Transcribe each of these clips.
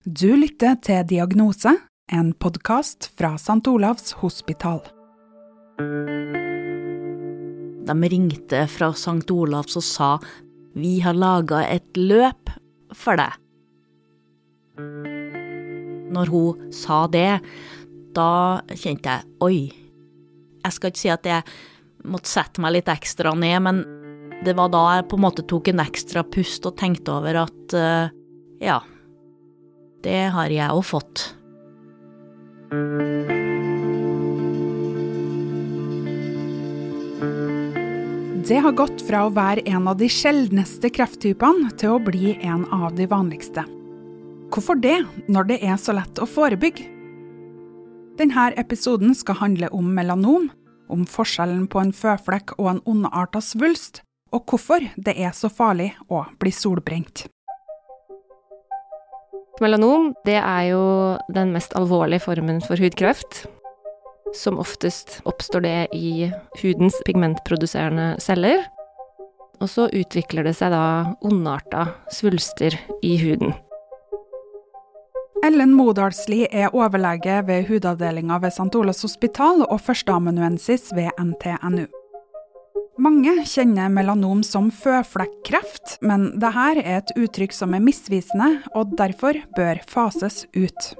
Du lytter til Diagnose, en podkast fra St. Olavs hospital. De ringte fra St. Olavs og sa vi har laga et løp for deg. Når hun sa det, da kjente jeg oi. Jeg skal ikke si at jeg måtte sette meg litt ekstra ned, men det var da jeg på en måte tok en ekstra pust og tenkte over at uh, ja, det har jeg òg fått. Det har gått fra å være en av de sjeldneste krefttypene til å bli en av de vanligste. Hvorfor det, når det er så lett å forebygge? Denne episoden skal handle om melanom, om forskjellen på en føflekk og en ondarta svulst, og hvorfor det er så farlig å bli solbrent. Melanom det er jo den mest alvorlige formen for hudkreft. Som oftest oppstår det i hudens pigmentproduserende celler. Og så utvikler det seg da ondarta svulster i huden. Ellen Modalsli er overlege ved hudavdelinga ved St. Olavs hospital og førsteamanuensis ved NTNU. Mange kjenner melanom som føflekkreft, men dette er et uttrykk som er misvisende, og derfor bør fases ut.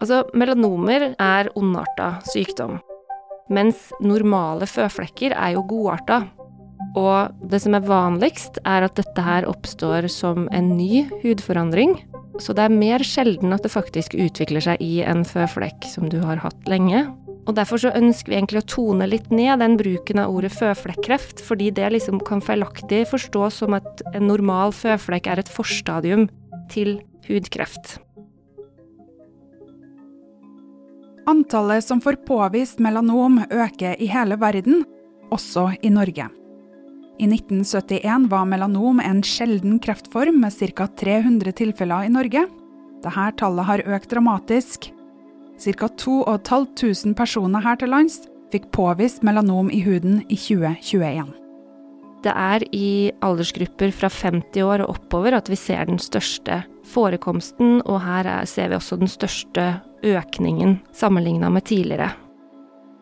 Altså, melanomer er ondarta sykdom, mens normale føflekker er jo godarta. Og det som er vanligst, er at dette her oppstår som en ny hudforandring. Så det er mer sjelden at det faktisk utvikler seg i en føflekk som du har hatt lenge. Og Derfor så ønsker vi egentlig å tone litt ned den bruken av ordet føflekkreft, fordi det liksom kan feilaktig forstås som at en normal føflekk er et forstadium til hudkreft. Antallet som får påvist melanom øker i hele verden, også i Norge. I 1971 var melanom en sjelden kreftform med ca. 300 tilfeller i Norge. Dette tallet har økt dramatisk, Ca. 2500 personer her til lands fikk påvist melanom i huden i 2021. Det er i aldersgrupper fra 50 år og oppover at vi ser den største forekomsten, og her ser vi også den største økningen sammenligna med tidligere.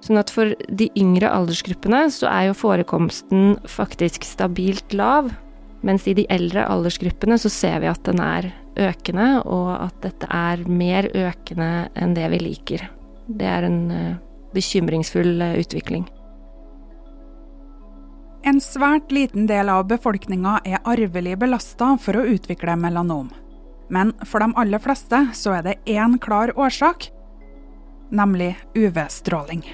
Sånn at for de yngre aldersgruppene så er jo forekomsten faktisk stabilt lav, mens i de eldre aldersgruppene så ser vi at den er økende, og at dette er mer økende enn det vi liker. Det er en uh, bekymringsfull uh, utvikling. En svært liten del av befolkninga er arvelig belasta for å utvikle melanom. Men for de aller fleste så er det én klar årsak, nemlig UV-stråling.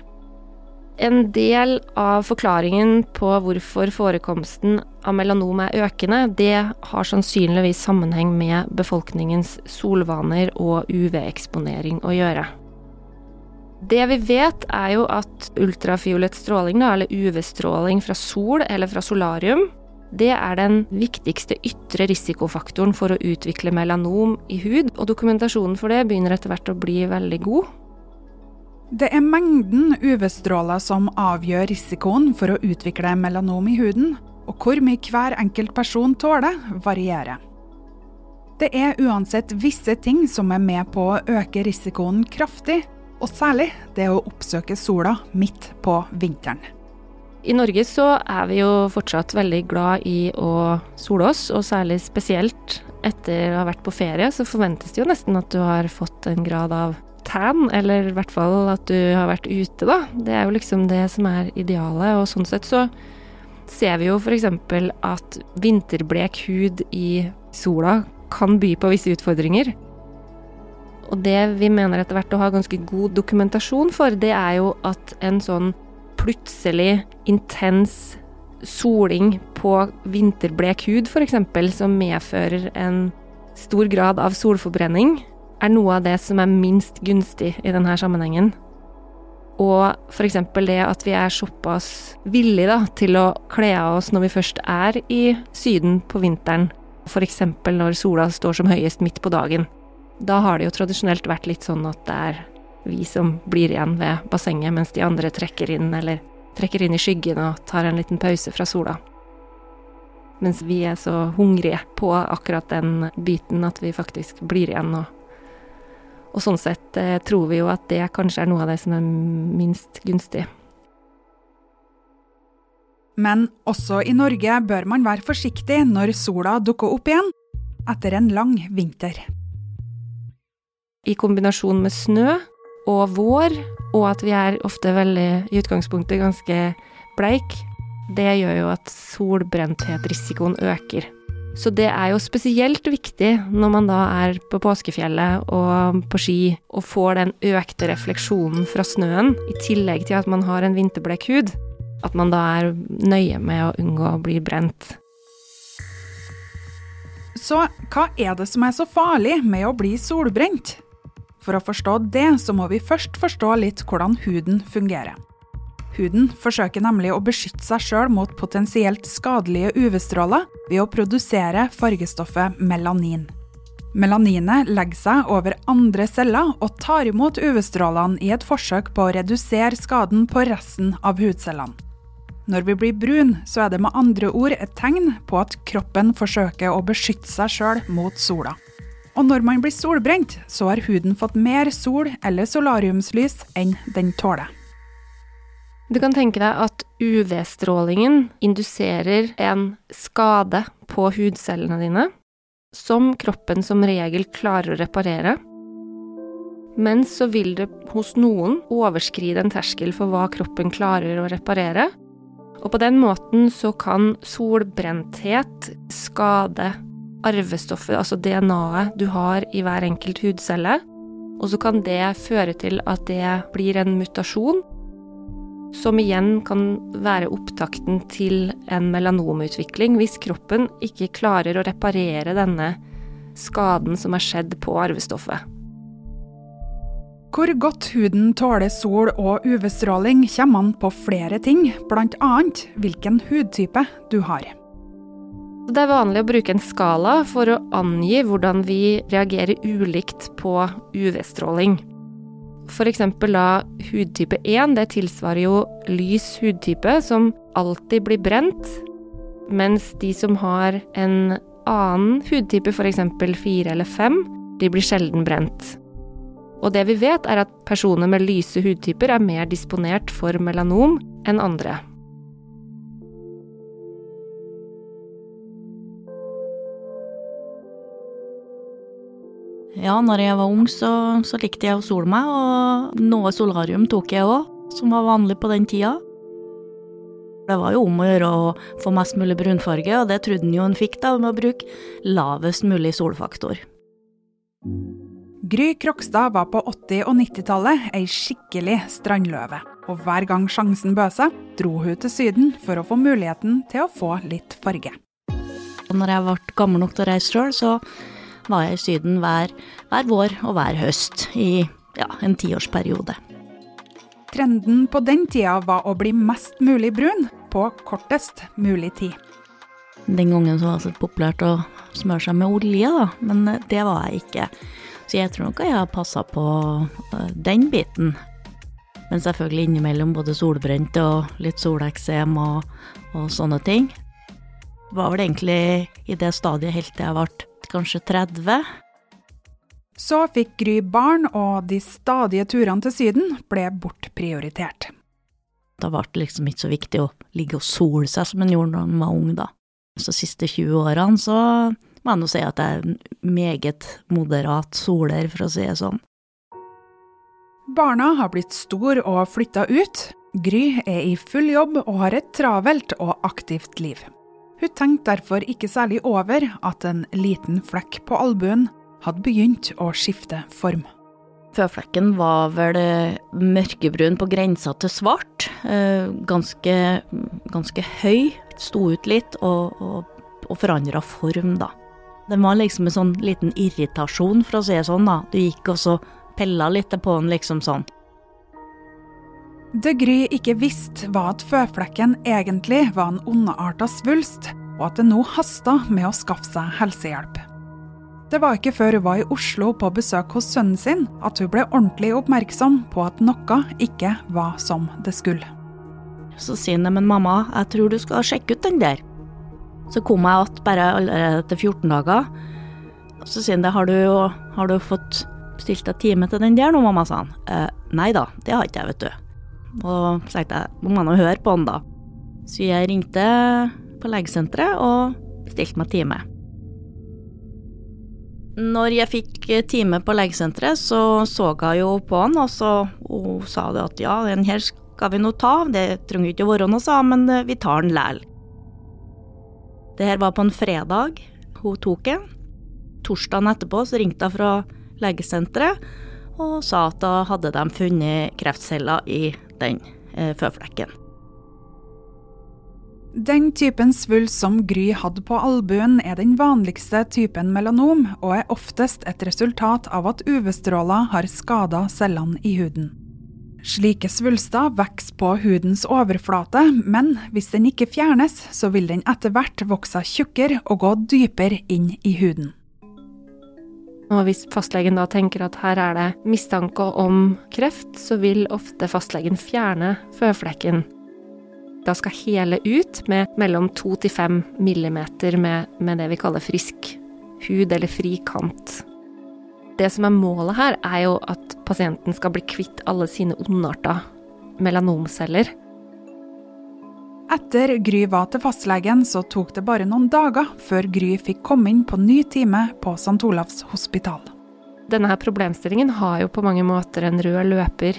En del av forklaringen på hvorfor forekomsten av melanom er økende, det har sannsynligvis sammenheng med befolkningens solvaner og UV-eksponering å gjøre. Det vi vet, er jo at ultrafiolett stråling, eller UV-stråling fra sol eller fra solarium, det er den viktigste ytre risikofaktoren for å utvikle melanom i hud, og dokumentasjonen for det begynner etter hvert å bli veldig god. Det er mengden UV-stråler som avgjør risikoen for å utvikle melanom i huden, og hvor mye hver enkelt person tåler, varierer. Det er uansett visse ting som er med på å øke risikoen kraftig, og særlig det å oppsøke sola midt på vinteren. I Norge så er vi jo fortsatt veldig glad i å sole oss, og særlig spesielt etter å ha vært på ferie, så forventes det jo nesten at du har fått en grad av tan, eller i hvert fall at du har vært ute, da. Det er jo liksom det som er idealet, og sånn sett så ser vi jo f.eks. at vinterblek hud i sola kan by på visse utfordringer. Og det vi mener etter hvert å ha ganske god dokumentasjon for, det er jo at en sånn plutselig intens soling på vinterblek hud, f.eks., som medfører en stor grad av solforbrenning, er noe av det som er minst gunstig i denne sammenhengen. Og f.eks. det at vi er såpass villige da, til å kle av oss når vi først er i Syden på vinteren, f.eks. når sola står som høyest midt på dagen. Da har det jo tradisjonelt vært litt sånn at det er vi som blir igjen ved bassenget, mens de andre trekker inn, eller trekker inn i skyggen og tar en liten pause fra sola. mens vi er så hungrige på akkurat den biten at vi faktisk blir igjen. Og, og sånn sett eh, tror vi jo at det kanskje er noe av det som er minst gunstig. Men også i Norge bør man være forsiktig når sola dukker opp igjen etter en lang vinter. I kombinasjon med snø og vår, og at vi er ofte veldig, i utgangspunktet ganske bleik, det gjør jo at solbrenthet-risikoen øker. Så det er jo spesielt viktig når man da er på påskefjellet og på ski og får den økte refleksjonen fra snøen, i tillegg til at man har en vinterblek hud, at man da er nøye med å unngå å bli brent. Så hva er det som er så farlig med å bli solbrent? For å forstå det, så må vi først forstå litt hvordan huden fungerer. Huden forsøker nemlig å beskytte seg sjøl mot potensielt skadelige UV-stråler ved å produsere fargestoffet melanin. Melaninet legger seg over andre celler og tar imot UV-strålene i et forsøk på å redusere skaden på resten av hudcellene. Når vi blir brun, så er det med andre ord et tegn på at kroppen forsøker å beskytte seg sjøl mot sola. Og når man blir solbrent, så har huden fått mer sol eller solariumslys enn den tåler. Du kan tenke deg at UV-strålingen induserer en skade på hudcellene dine, som kroppen som regel klarer å reparere. Men så vil det hos noen overskride en terskel for hva kroppen klarer å reparere, og på den måten så kan solbrenthet skade arvestoffet, altså DNA-et du har i hver enkelt hudcelle. Og så kan det føre til at det blir en mutasjon, som igjen kan være opptakten til en melanomutvikling hvis kroppen ikke klarer å reparere denne skaden som er skjedd på arvestoffet. Hvor godt huden tåler sol og UV-stråling kommer an på flere ting, bl.a. hvilken hudtype du har. Det er vanlig å bruke en skala for å angi hvordan vi reagerer ulikt på UV-stråling. F.eks. da hudtype 1, det tilsvarer jo lys hudtype, som alltid blir brent, mens de som har en annen hudtype, f.eks. 4 eller 5, de blir sjelden brent. Og det vi vet, er at personer med lyse hudtyper er mer disponert for melanom enn andre. Ja, når jeg var ung, så, så likte jeg å sole meg, og noe solarium tok jeg òg, som var vanlig på den tida. Det var jo om å gjøre å få mest mulig brunfarge, og det trodde en jo en fikk da med å bruke lavest mulig solfaktor. Gry Krokstad var på 80- og 90-tallet ei skikkelig strandløve. Og hver gang sjansen bød seg, dro hun til Syden for å få muligheten til å få litt farge. Når jeg ble gammel nok til å reise sjøl, så var jeg i Syden hver, hver vår og hver høst i ja, en tiårsperiode. Trenden på den tida var å bli mest mulig brun på kortest mulig tid. Den gangen så var det populært å smøre seg med olje, da, men det var jeg ikke. Så jeg tror nok jeg har passa på eh, den biten. Men selvfølgelig innimellom både solbrent og litt soleksem og, og, sånne ting. Det var vel egentlig i det stadiet helt til jeg ble kanskje 30. Så fikk Gry barn, og de stadige turene til Syden ble bortprioritert. Da ble det liksom ikke så viktig å ligge og sole seg som en gjorde når en var ung, da. Så de siste 20 årene så må jeg nå si at jeg er meget moderat soler, for å si det sånn. Barna har blitt stor og flytta ut. Gry er i full jobb og har et travelt og aktivt liv. Hun tenkte derfor ikke særlig over at en liten flekk på albuen hadde begynt å skifte form. Føflekken var vel mørkebrun på grensa til svart. Eh, ganske, ganske høy, sto ut litt og, og, og forandra form, da. Det var liksom en sånn liten irritasjon, for å si det sånn, da. Du gikk og så pella litt på den, liksom sånn. Det Gry ikke visste, var at føflekken egentlig var en ondarta svulst, og at det nå hasta med å skaffe seg helsehjelp. Det var ikke før hun var i Oslo på besøk hos sønnen sin at hun ble ordentlig oppmerksom på at noe ikke var som det skulle. Så sier han men mamma, jeg tror du skal sjekke ut den der. Så kom jeg att bare allerede etter 14 dager. Så sier han det, har du, har du fått stilt deg time til den der nå, mamma, sa han. Eh, nei da, det har ikke jeg, vet du. Og så tenkte jeg, må man jo høre på han da. Så jeg ringte på legesenteret og bestilte meg time. Når jeg fikk time på legesenteret, så så jeg jo på han, og så hun sa det at ja, den her skal vi nå ta, det trenger ikke å være noe, sa men eh, vi tar den læl. Det her var på en fredag hun tok den. Torsdagen etterpå så ringte hun fra legesenteret og sa at da hadde de funnet kreftceller i den eh, føflekken. Den typen svulst som Gry hadde på albuen, er den vanligste typen melanom, og er oftest et resultat av at UV-stråler har skada cellene i huden. Slike svulster vokser på hudens overflate, men hvis den ikke fjernes, så vil den etter hvert vokse seg tjukkere og gå dypere inn i huden. Og hvis fastlegen da tenker at her er det mistanke om kreft, så vil ofte fastlegen fjerne føflekken da skal hele ut med mellom to til fem millimeter med, med det vi kaller frisk hud eller fri kant. Det som er målet her, er jo at pasienten skal bli kvitt alle sine ondarta melanomceller. Etter Gry var til fastlegen, så tok det bare noen dager før Gry fikk komme inn på ny time på St. Olavs hospital. Denne her problemstillingen har jo på mange måter en rød løper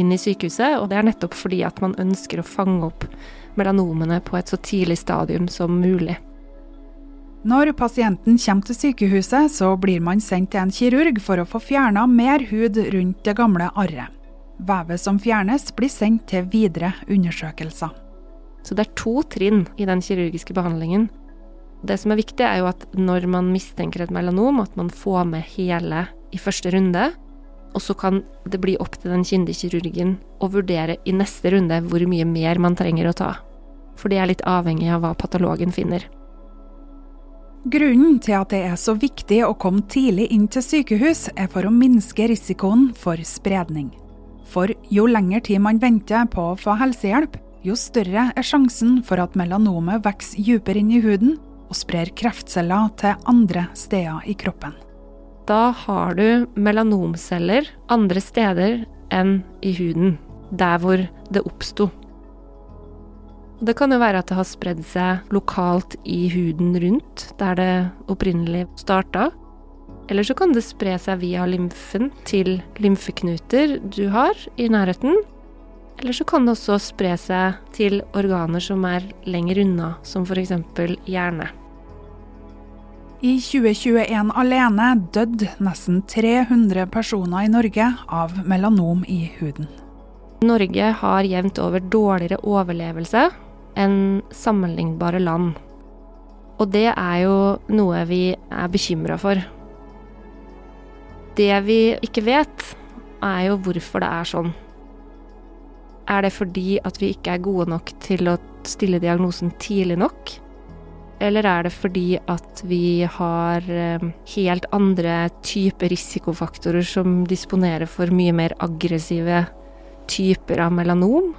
inn i sykehuset, og det er nettopp fordi at man ønsker å fange opp melanomene på et så tidlig stadium som mulig. Når pasienten kommer til sykehuset, så blir man sendt til en kirurg for å få fjerna mer hud rundt det gamle arret. Vevet som fjernes, blir sendt til videre undersøkelser. Så det er to trinn i den kirurgiske behandlingen. Det som er viktig, er jo at når man mistenker et melanom, at man får med hele i første runde, og så kan det bli opp til den kyndige kirurgen å vurdere i neste runde hvor mye mer man trenger å ta. For det er litt avhengig av hva patologen finner. Grunnen til at det er så viktig å komme tidlig inn til sykehus, er for å minske risikoen for spredning. For jo lengre tid man venter på å få helsehjelp, jo større er sjansen for at melanomet vokser dypere inn i huden og sprer kreftceller til andre steder i kroppen da har du melanomceller andre steder enn i huden, der hvor det oppsto. Det kan jo være at det har spredd seg lokalt i huden rundt, der det opprinnelig starta. Eller så kan det spre seg via lymfen til lymfeknuter du har i nærheten. Eller så kan det også spre seg til organer som er lenger unna, som f.eks. hjerne. I 2021 alene døde nesten 300 personer i Norge av melanom i huden. Norge har jevnt over dårligere overlevelse enn sammenlignbare land. Og det er jo noe vi er bekymra for. Det vi ikke vet, er jo hvorfor det er sånn. Er det fordi at vi ikke er gode nok til å stille diagnosen tidlig nok? Eller er det fordi at vi har eh, helt andre typer risikofaktorer som disponerer for mye mer aggressive typer av melanom?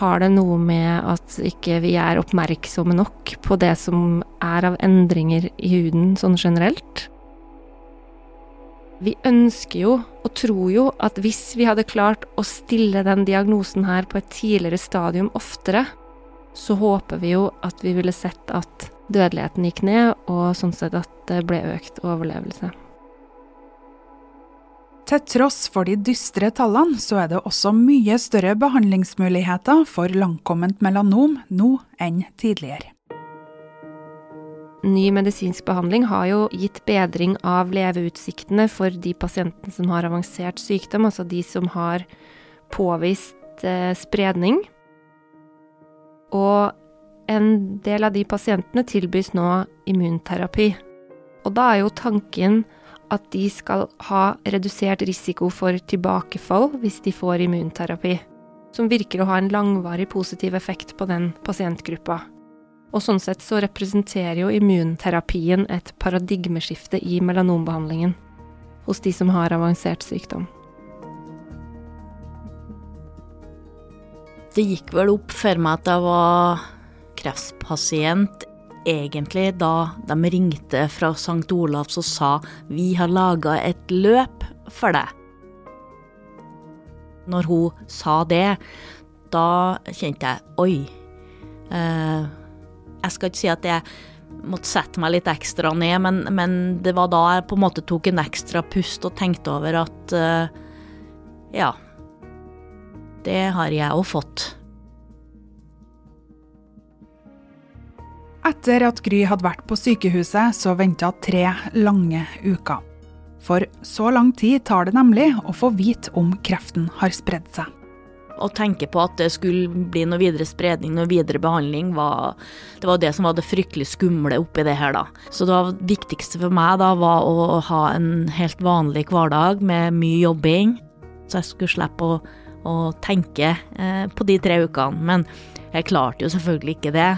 Har det noe med at ikke vi er oppmerksomme nok på det som er av endringer i huden sånn generelt? Vi ønsker jo og tror jo at hvis vi hadde klart å stille den diagnosen her på et tidligere stadium oftere, så håper vi jo at vi ville sett at dødeligheten gikk ned, og sånn sett at det ble økt overlevelse. Til tross for de dystre tallene, så er det også mye større behandlingsmuligheter for langkomment melanom nå enn tidligere. Ny medisinsk behandling har jo gitt bedring av leveutsiktene for de pasientene som har avansert sykdom, altså de som har påvist eh, spredning. Og en del av de pasientene tilbys nå immunterapi. Og da er jo tanken at de skal ha redusert risiko for tilbakefall hvis de får immunterapi, som virker å ha en langvarig positiv effekt på den pasientgruppa. Og sånn sett så representerer jo immunterapien et paradigmeskifte i melanombehandlingen hos de som har avansert sykdom. Det gikk vel opp for meg at jeg var kreftpasient egentlig da de ringte fra St. Olavs og sa vi har laga et løp for deg. Når hun sa det, da kjente jeg oi. Eh, jeg skal ikke si at jeg måtte sette meg litt ekstra ned, men, men, det var da jeg på en måte tok en ekstra pust og tenkte over at uh, ja, det har jeg òg fått. Etter at Gry hadde vært på sykehuset, så venta tre lange uker. For så lang tid tar det nemlig å få vite om kreften har spredd seg. Å tenke på at det skulle bli noe videre spredning, noe videre behandling, var det, var det som var det fryktelig skumle oppi det her, da. Så det viktigste for meg da var å ha en helt vanlig hverdag med mye jobbing, så jeg skulle slippe å, å tenke eh, på de tre ukene. Men jeg klarte jo selvfølgelig ikke det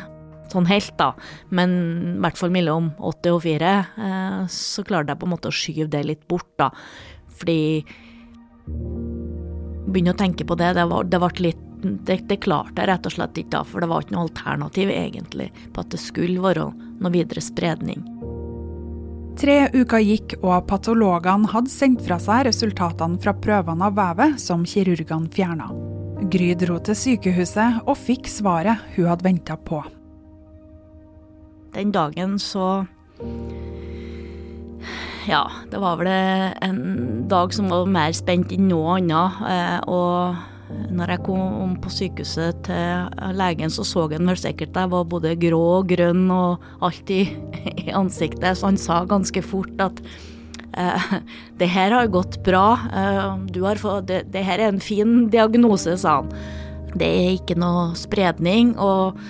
sånn helt, da. Men i hvert fall mellom åtte og fire, eh, så klarte jeg på en måte å skyve det litt bort, da. Fordi Begynne å tenke på det, det, var, det litt det, det, klarte jeg rett og slett ikke da, for det var ikke noe alternativ egentlig på at det skulle være noe videre spredning. Tre uker gikk, og patologene hadde sendt fra seg resultatene fra prøvene av vevet som kirurgene fjerna. Gry dro til sykehuset og fikk svaret hun hadde venta på. Den dagen så Ja, det var vel en dag som var mer spent enn noe annet. Eh, og når jeg kom på sykehuset til legen, så så han vel sikkert jeg var både grå og grønn og alt i, i ansiktet, så han sa ganske fort at eh, det her har gått bra, eh, fått, det, det, her er en fin diagnose, sa han. Det er ikke noe spredning, og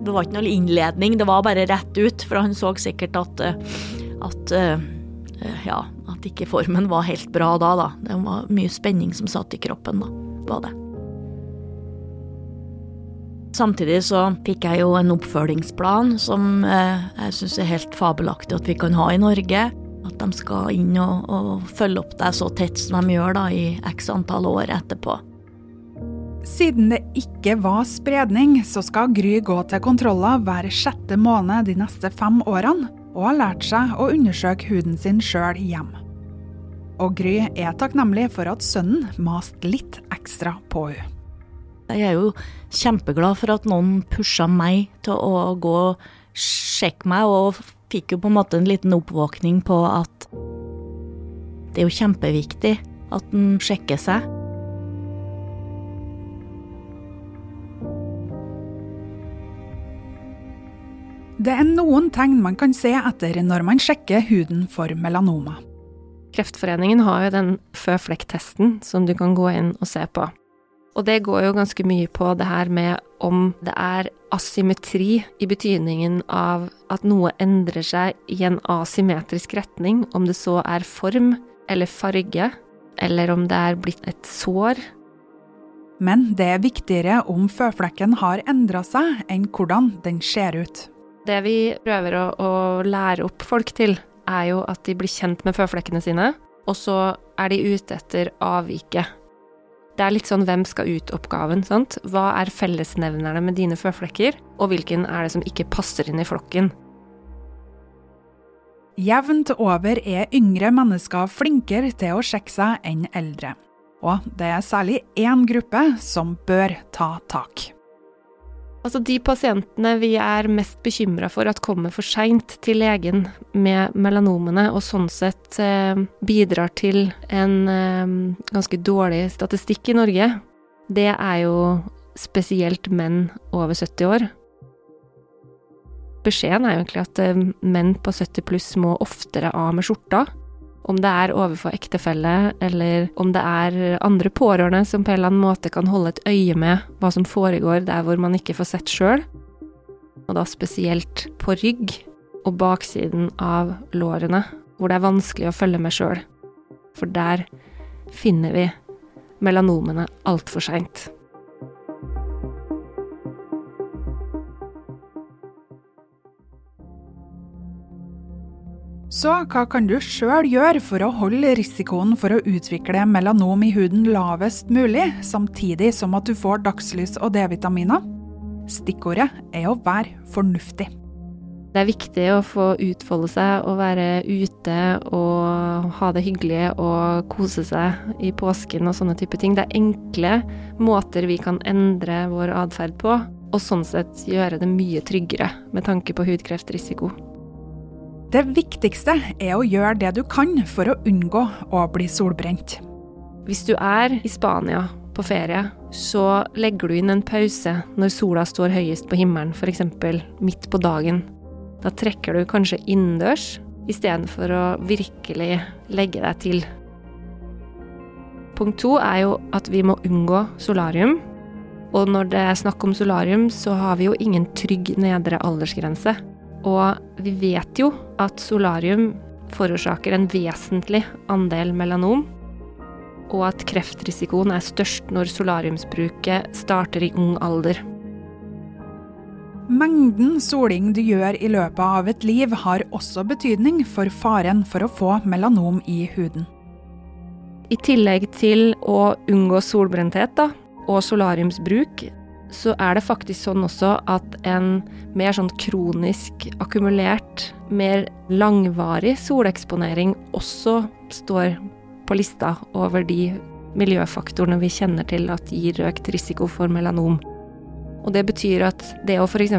det var ikke noe innledning, det var bare rett ut, for han så sikkert at, at ja, at ikke formen var helt bra da, da. Det var mye spenning som satt i kroppen, da. Var det. Samtidig så fikk jeg jo en oppfølgingsplan som eh, jeg syns er helt fabelaktig at vi kan ha i Norge. At de skal inn og, og følge opp deg så tett som de gjør da i x antall år etterpå. Siden det ikke var spredning, så skal Gry gå til kontroller hver sjette måned de neste fem årene, og har lært seg å undersøke huden sin sjøl hjemme. Og Gry er takknemlig for at sønnen maste litt ekstra på henne. Jeg er jo kjempeglad for at noen pusha meg til å gå og sjekke meg, og fikk jo på en måte en liten oppvåkning på at det er jo kjempeviktig at en sjekker seg. Det er noen tegn man kan se etter når man sjekker huden for melanoma. Kreftforeningen har jo den føflekktesten som du kan gå inn og se på. Og det går jo ganske mye på det her med om det er asymmetri i betydningen av at noe endrer seg i en asymmetrisk retning, om det så er form eller farge, eller om det er blitt et sår. Men det er viktigere om føflekken har endra seg, enn hvordan den ser ut. Det vi prøver å, å, lære opp folk til, er jo at de blir kjent med føflekkene sine, og så er de ute etter avviket. Det er litt sånn hvem skal ut-oppgaven, sant. Hva er fellesnevnerne med dine føflekker, og hvilken er det som ikke passer inn i flokken? Jevnt over er yngre mennesker flinkere til å sjekke seg enn eldre. Og det er særlig én gruppe som bør ta tak. Altså De pasientene vi er mest bekymra for at kommer for seint til legen med melanomene, og sånn sett eh, bidrar til en eh, ganske dårlig statistikk i Norge, det er jo spesielt menn over 70 år. Beskjeden er jo egentlig at eh, menn på 70 pluss må oftere av med skjorta. Om det er overfor ektefelle, eller om det er andre pårørende som på en eller annen måte kan holde et øye med hva som foregår der hvor man ikke får sett sjøl. Og da spesielt på rygg og baksiden av lårene, hvor det er vanskelig å følge med sjøl. For der finner vi melanomene altfor seint. Så hva kan du sjøl gjøre for å holde risikoen for å utvikle melanom i huden lavest mulig, samtidig som at du får dagslys og D-vitaminer? Stikkordet er å være fornuftig. Det er viktig å få utfolde seg og være ute og ha det hyggelig og kose seg i påsken og sånne type ting. Det er enkle måter vi kan endre vår atferd på, og sånn sett gjøre det mye tryggere med tanke på hudkreftrisiko. Det viktigste er å gjøre det du kan for å unngå å bli solbrent. Hvis du er i Spania på ferie, så legger du inn en pause når sola står høyest på himmelen, f.eks. midt på dagen. Da trekker du kanskje innendørs istedenfor å virkelig legge deg til. Punkt to er jo at vi må unngå solarium. Og når det er snakk om solarium, så har vi jo ingen trygg nedre aldersgrense. Og vi vet jo at solarium forårsaker en vesentlig andel melanom, og at kreftrisikoen er størst når solariumsbruket starter i ung alder. Mengden soling du gjør i løpet av et liv har også betydning for faren for å få melanom i huden. I tillegg til å unngå solbrenthet da, og solariumsbruk, så er det faktisk sånn også at en mer sånn kronisk akkumulert, mer langvarig soleksponering også står på lista over de miljøfaktorene vi kjenner til at gir økt risiko for melanom. Og det betyr at det å f.eks.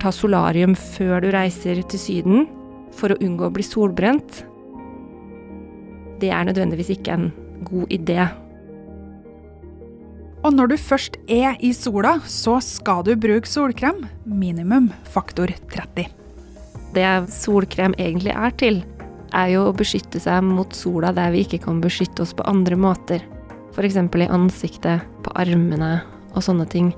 ta solarium før du reiser til Syden for å unngå å bli solbrent, det er nødvendigvis ikke en god idé. Og når du først er i sola, så skal du bruke solkrem, minimum faktor 30. Det solkrem egentlig er til, er jo å beskytte seg mot sola der vi ikke kan beskytte oss på andre måter. F.eks. i ansiktet, på armene og sånne ting.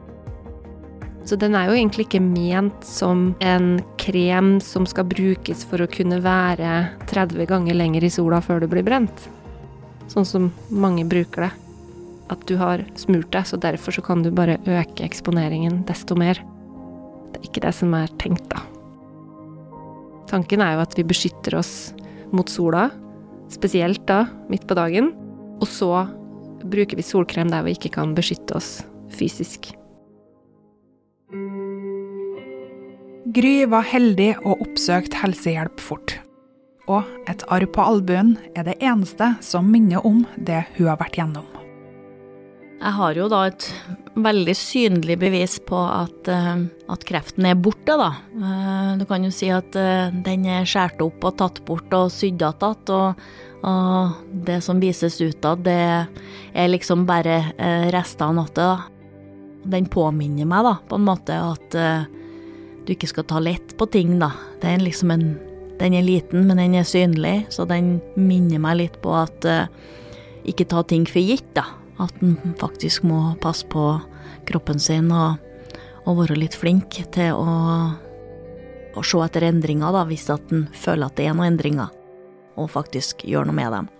Så den er jo egentlig ikke ment som en krem som skal brukes for å kunne være 30 ganger lenger i sola før du blir brent. Sånn som mange bruker det. At du har smurt deg, så derfor så kan du bare øke eksponeringen desto mer. Det er ikke det som er tenkt, da. Tanken er jo at vi beskytter oss mot sola, spesielt da midt på dagen, og så bruker vi solkrem der vi ikke kan beskytte oss fysisk. Gry var heldig og oppsøkte helsehjelp fort. Og et arr på albuen er det eneste som minner om det hun har vært gjennom. Jeg har jo da et veldig synlig bevis på at, uh, at kreften er borte, da. Uh, du kan jo si at uh, den er skåret opp og tatt bort og sydd igjen, og, og, det som vises utad, det er liksom bare rester av noe. Den påminner meg da, på en måte at du ikke skal ta lett på ting, da. Det er liksom en Den er liten, men den er synlig, så den minner meg litt på at ikke ta ting for gitt, da. At en faktisk må passe på kroppen sin og, og være litt flink til å, å se etter endringer, da, hvis at en føler at det er noen endringer, og faktisk gjøre noe med dem.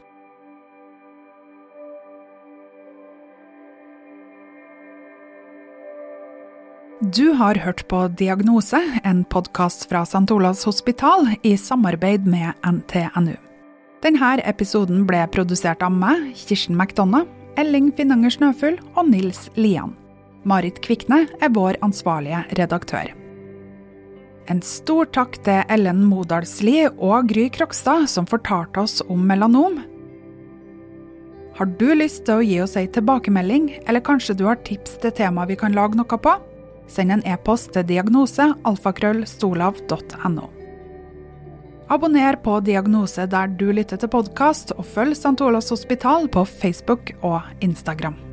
Du har hørt på Diagnose, en podkast fra St. Olavs hospital i samarbeid med NTNU. Denne episoden ble produsert av meg, Kirsten McDonagh, Elling Finanger Snøfugl og Nils Lian. Marit Kvikne er vår ansvarlige redaktør. En stor takk til Ellen Modalsli og Gry Krokstad som fortalte oss om melanom. Har du lyst til å gi oss ei tilbakemelding, eller kanskje du har tips til tema vi kan lage noe på? Send en e-post til diagnose alfakrøllstolav.no. Abonner på Diagnose der du lytter til podkast, og følg St. Olavs hospital på Facebook og Instagram.